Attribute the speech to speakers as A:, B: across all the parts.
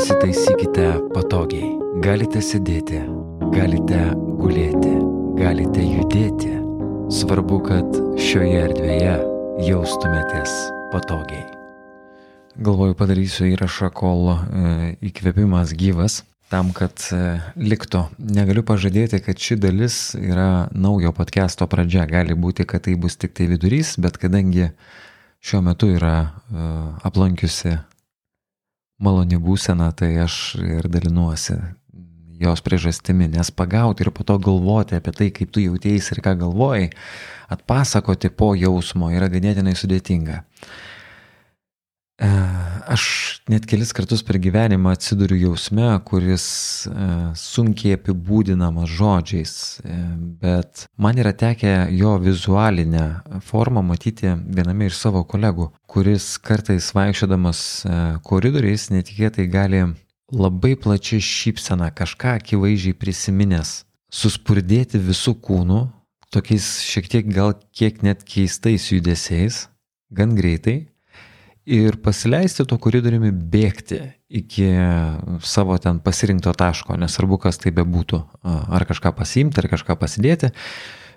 A: Įsitaisykite patogiai. Galite sėdėti, galite gulėti, galite judėti. Svarbu, kad šioje erdvėje jaustumėtės patogiai. Galvoju, padarysiu įrašą, kol e, įkvėpimas gyvas, tam, kad e, liktų. Negaliu pažadėti, kad ši dalis yra naujo podcast'o pradžia. Gali būti, kad tai bus tik tai vidurys, bet kadangi šiuo metu yra e, aplankiusi maloni būsena, tai aš ir dalinuosi jos priežastimi, nes pagauti ir po to galvoti apie tai, kaip tu jautėjai ir ką galvojai, atpasakoti po jausmo yra ganėtinai sudėtinga. E, aš net kelis kartus per gyvenimą atsiduriu jausme, kuris e, sunkiai apibūdinamas žodžiais, e, bet man yra tekę jo vizualinę formą matyti viename iš savo kolegų, kuris kartais vaikščiodamas koridoriais netikėtai gali labai plačia šypsena kažką akivaizdžiai prisiminęs, suspurdėti visų kūnų, tokiais šiek tiek gal kiek net keistais judesiais, gan greitai ir pasileisti to koridoriumi bėgti iki savo ten pasirinkto taško, nesvarbu, kas tai bebūtų, ar kažką pasiimti, ar kažką pasidėti,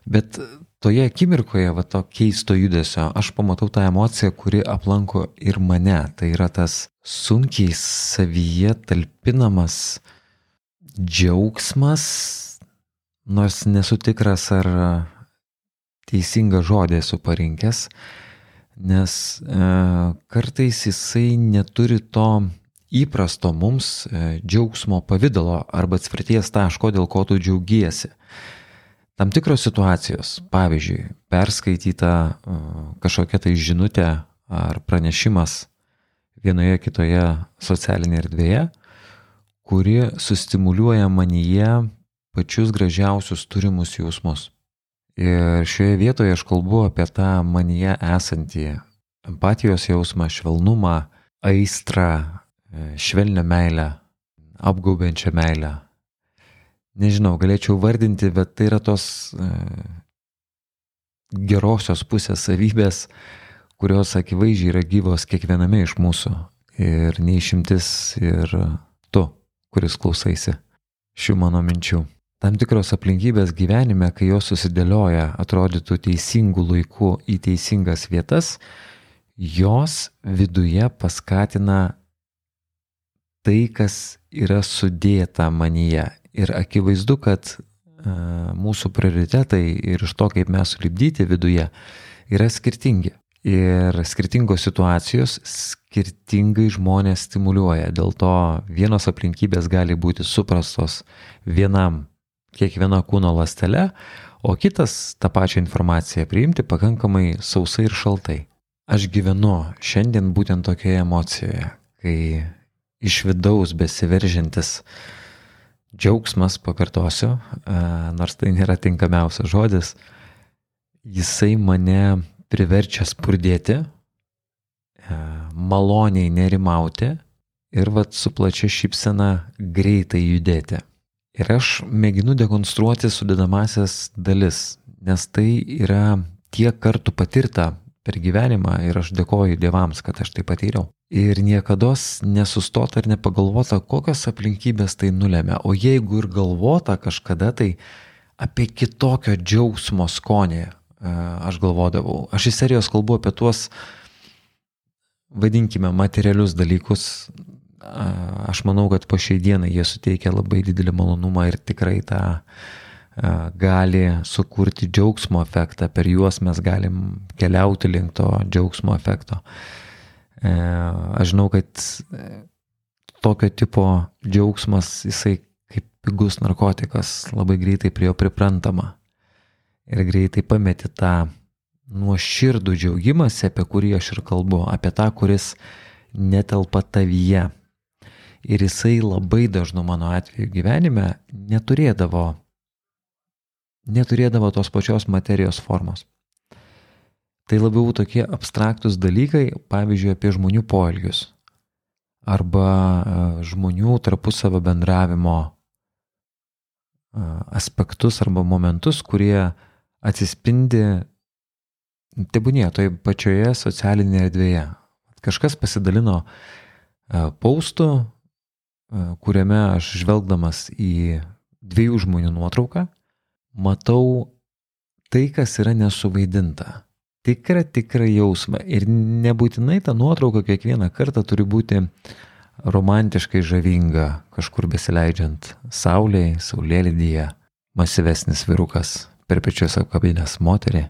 A: bet toje akimirkoje, va to keisto judesio, aš pamatau tą emociją, kuri aplanko ir mane. Tai yra tas sunkiai savyje talpinamas džiaugsmas, nors nesu tikras, ar teisingą žodį esu parinkęs, nes e, kartais jisai neturi to įprasto mums e, džiaugsmo pavydalo arba atspirties taško, dėl ko tu džiaugiesi. Tam tikros situacijos, pavyzdžiui, perskaityta e, kažkokia tai žinutė ar pranešimas vienoje kitoje socialinėje erdvėje, kuri sustimuliuoja manyje pačius gražiausius turimus jausmus. Ir šioje vietoje aš kalbu apie tą manyje esantį empatijos jausmą, švelnumą, aistrą, e, švelnę meilę, apgaubiančią meilę. Nežinau, galėčiau vardinti, bet tai yra tos e, gerosios pusės savybės, kurios akivaizdžiai yra gyvos kiekviename iš mūsų. Ir neišimtis ir tu, kuris klausaisi šių mano minčių. Tam tikros aplinkybės gyvenime, kai jos susidėlioja, atrodytų teisingų laikų į teisingas vietas, jos viduje paskatina tai, kas yra sudėta manyje. Ir akivaizdu, kad a, mūsų prioritetai ir iš to, kaip mes sulibdyti viduje, yra skirtingi. Ir skirtingos situacijos skirtingai žmonės stimuliuoja. Dėl to vienos aplinkybės gali būti suprastos vienam kiekviena kūno lastele, o kitas tą pačią informaciją priimti pakankamai sausai ir šaltai. Aš gyvenu šiandien būtent tokioje emocijoje, kai iš vidaus besiveržintis džiaugsmas, pakartosiu, nors tai nėra tinkamiausias žodis, jisai mane priverčia spurdėti, maloniai nerimauti ir vad su plačia šypsena greitai judėti. Ir aš mėginu dekonstruoti sudėdamasias dalis, nes tai yra tiek kartų patirta per gyvenimą ir aš dėkoju Dievams, kad aš tai patyriau. Ir niekada nesustota ir nepagalvota, kokios aplinkybės tai nulėmė. O jeigu ir galvota kažkada, tai apie kitokio džiaugsmo skonį e, aš galvodavau. Aš iš serijos kalbu apie tuos, vadinkime, materialius dalykus, aš manau, kad po šiai dienai jie suteikia labai didelį malonumą ir tikrai tą gali sukurti džiaugsmo efektą, per juos mes galim keliauti link to džiaugsmo efekto. E, aš žinau, kad tokio tipo džiaugsmas, jisai kaip pigus narkotikas, labai greitai prie jo priprantama. Ir greitai pameti tą nuoširdų džiaugimas, apie kurį aš ir kalbu, apie tą, kuris netelpa tavyje ir jisai labai dažnu mano atveju gyvenime neturėdavo, neturėdavo tos pačios materijos formos. Tai labiau tokie abstraktus dalykai, pavyzdžiui, apie žmonių poelgius arba e, žmonių tarpusavio bendravimo e, aspektus arba momentus, kurie atsispindi tebūnie toje pačioje socialinėje erdvėje. Kažkas pasidalino e, paustų kuriame aš žvelgdamas į dviejų žmonių nuotrauką, matau tai, kas yra nesuvaidinta. Tikrą, tikrą jausmą. Ir nebūtinai ta nuotrauka kiekvieną kartą turi būti romantiškai žavinga, kažkur besileidžiant saulėje, saulėlydyje, masyvesnis virukas per pečius apkabinęs moterį,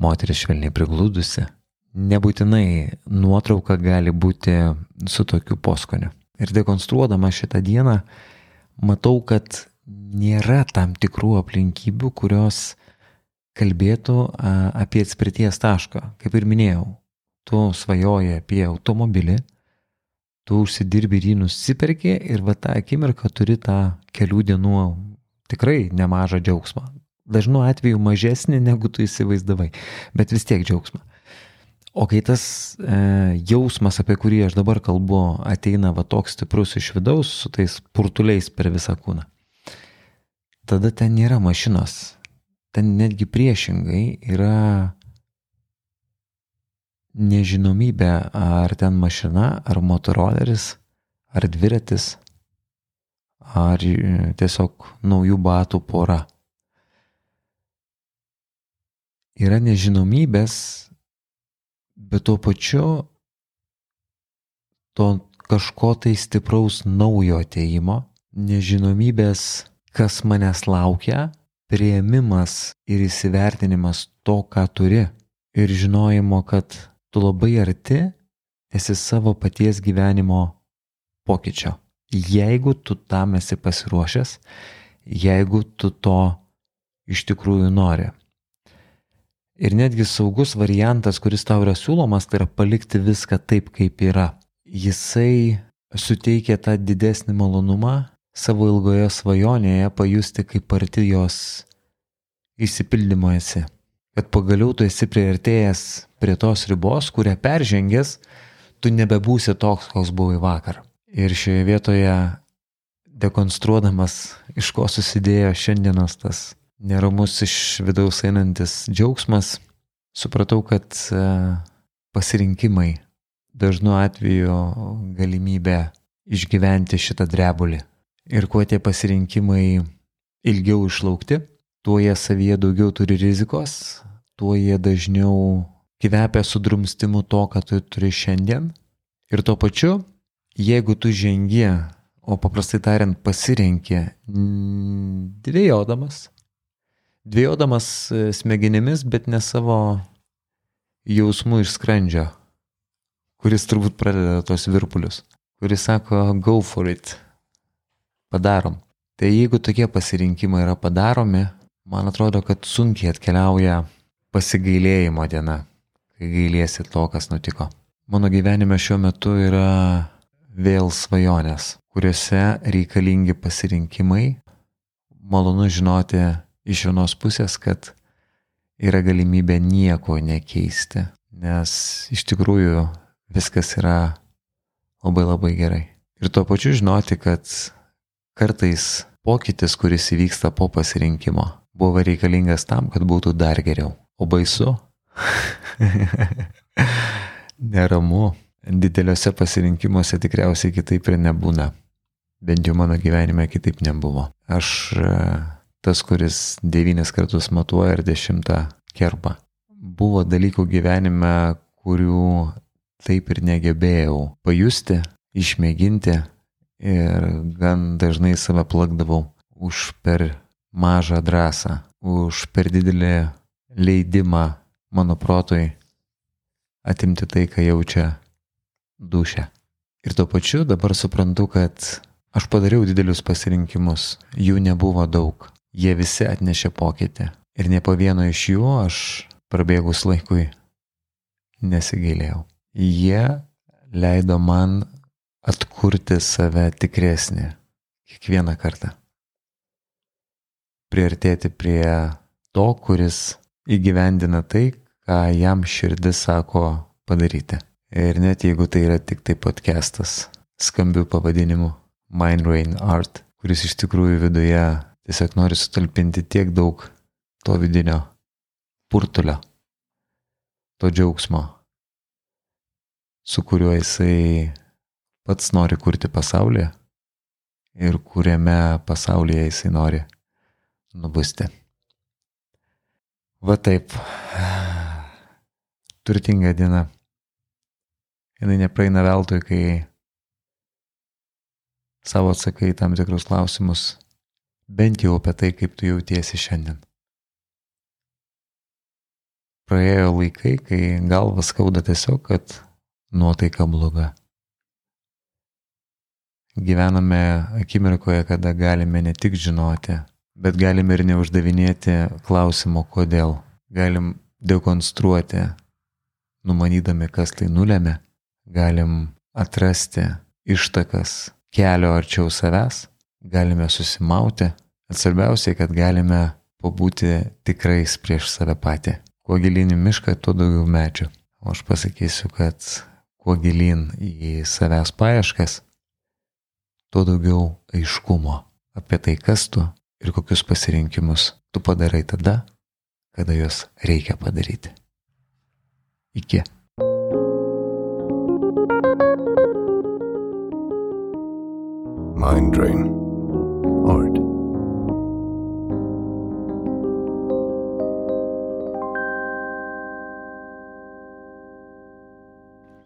A: moteris švelniai prigludusi. Nebūtinai nuotrauka gali būti su tokiu poskoniu. Ir dekonstruodama šitą dieną, matau, kad nėra tam tikrų aplinkybių, kurios kalbėtų apie atspirties tašką. Kaip ir minėjau, tu svajoji apie automobilį, tu užsidirbi ir jį nusiperki ir va tą akimirką turi tą kelių dienų tikrai nemažą džiaugsmą. Dažnu atveju mažesnį negu tu įsivaizdavai, bet vis tiek džiaugsmą. O kai tas e, jausmas, apie kurį aš dabar kalbu, ateina va toks stiprus iš vidaus, su tais purtuliais per visą kūną, tada ten nėra mašinos. Ten netgi priešingai yra nežinomybė, ar ten mašina, ar motoroleris, ar dviratis, ar e, tiesiog naujų batų pora. Yra nežinomybės bet tuo pačiu to kažko tai stipraus naujo ateimo, nežinomybės, kas manęs laukia, prieimimas ir įsivertinimas to, ką turi ir žinojimo, kad tu labai arti esi savo paties gyvenimo pokyčio. Jeigu tu tam esi pasiruošęs, jeigu tu to iš tikrųjų nori. Ir netgi saugus variantas, kuris tau yra siūlomas, tai yra palikti viską taip, kaip yra. Jisai suteikia tą didesnį malonumą savo ilgoje svajonėje pajusti, kaip arti jos įsipildymo esi. Kad pagaliau tu esi prieartėjęs prie tos ribos, kurią peržengęs, tu nebebūsi toks, koks buvai vakar. Ir šioje vietoje dekonstruodamas, iš ko susidėjo šiandienos tas neramus iš vidaus einantis džiaugsmas, supratau, kad e, pasirinkimai dažnu atveju galimybė išgyventi šitą drebulį. Ir kuo tie pasirinkimai ilgiau išlaukti, tuo jie savyje daugiau turi rizikos, tuo jie dažniau kvepia sudrumstimu to, ką tu turi šiandien. Ir tuo pačiu, jeigu tu žengi, o paprastai tariant pasirenki dviejodamas, dviejodamas e, smegenimis, bet ne savo jausmų iš skrandžio, kuris turbūt pradeda tos virpulius, kuris sako, go for it, padarom. Tai jeigu tokie pasirinkimai yra padaromi, man atrodo, kad sunkiai atkeliauja pasigailėjimo diena, kai gailėsi to, kas nutiko. Mano gyvenime šiuo metu yra vėl svajonės, kuriuose reikalingi pasirinkimai. Malonu žinoti iš vienos pusės, kad yra galimybė nieko nekeisti, nes iš tikrųjų viskas yra labai labai gerai. Ir tuo pačiu žinoti, kad kartais pokytis, kuris įvyksta po pasirinkimo, buvo reikalingas tam, kad būtų dar geriau. O baisu? Neramu. Dideliuose pasirinkimuose tikriausiai kitaip ir nebūna. Bent jau mano gyvenime kitaip nebuvo. Aš tas, kuris devynis kartus matuoja ir dešimtą kerpa. Buvo dalykų gyvenime, kurių taip ir negebėjau pajusti, išmėginti ir gan dažnai save plakdavau už per mažą drąsą, už per didelį leidimą mano protui atimti tai, ką jaučia dušė. Ir tuo pačiu dabar suprantu, kad aš padariau didelius pasirinkimus, jų nebuvo daug jie visi atnešė pokytį. Ir ne po vieno iš jų aš prabėgus laikui nesigailėjau. Jie leido man atkurti save tikresnį kiekvieną kartą. Priartėti prie to, kuris įgyvendina tai, ką jam širdis sako padaryti. Ir net jeigu tai yra tik tai podcastas skambių pavadinimų Mind Rain Art, kuris iš tikrųjų viduje Tiesiog nori sutalpinti tiek daug to vidinio purtulio, to džiaugsmo, su kuriuo jisai pats nori kurti pasaulį, ir kuriame pasaulyje jisai nori nubusti. Va taip. Turtinga diena. Jis nepraeina veltui, kai savo atsakai tam tikrus klausimus, bent jau apie tai, kaip tu jautiesi šiandien. Praėjo laikai, kai galvas skauda tiesiog, kad nuotaika bloga. Gyvename akimirkoje, kada galime ne tik žinoti, bet galime ir neuždavinėti klausimo, kodėl. Galim dekonstruoti, numanydami, kas tai nulėmė, galim atrasti ištakas kelio arčiau savęs, galime susimauti, bet svarbiausiai, kad galime pabūti tikrais prieš save patį. Kuo gilyn į mišką, tuo daugiau medžių. O aš pasakysiu, kad kuo gilyn į savęs paieškas, tuo daugiau aiškumo apie tai, kas tu ir kokius pasirinkimus tu padarai tada, kada juos reikia padaryti. Iki.
B: Mind Drain.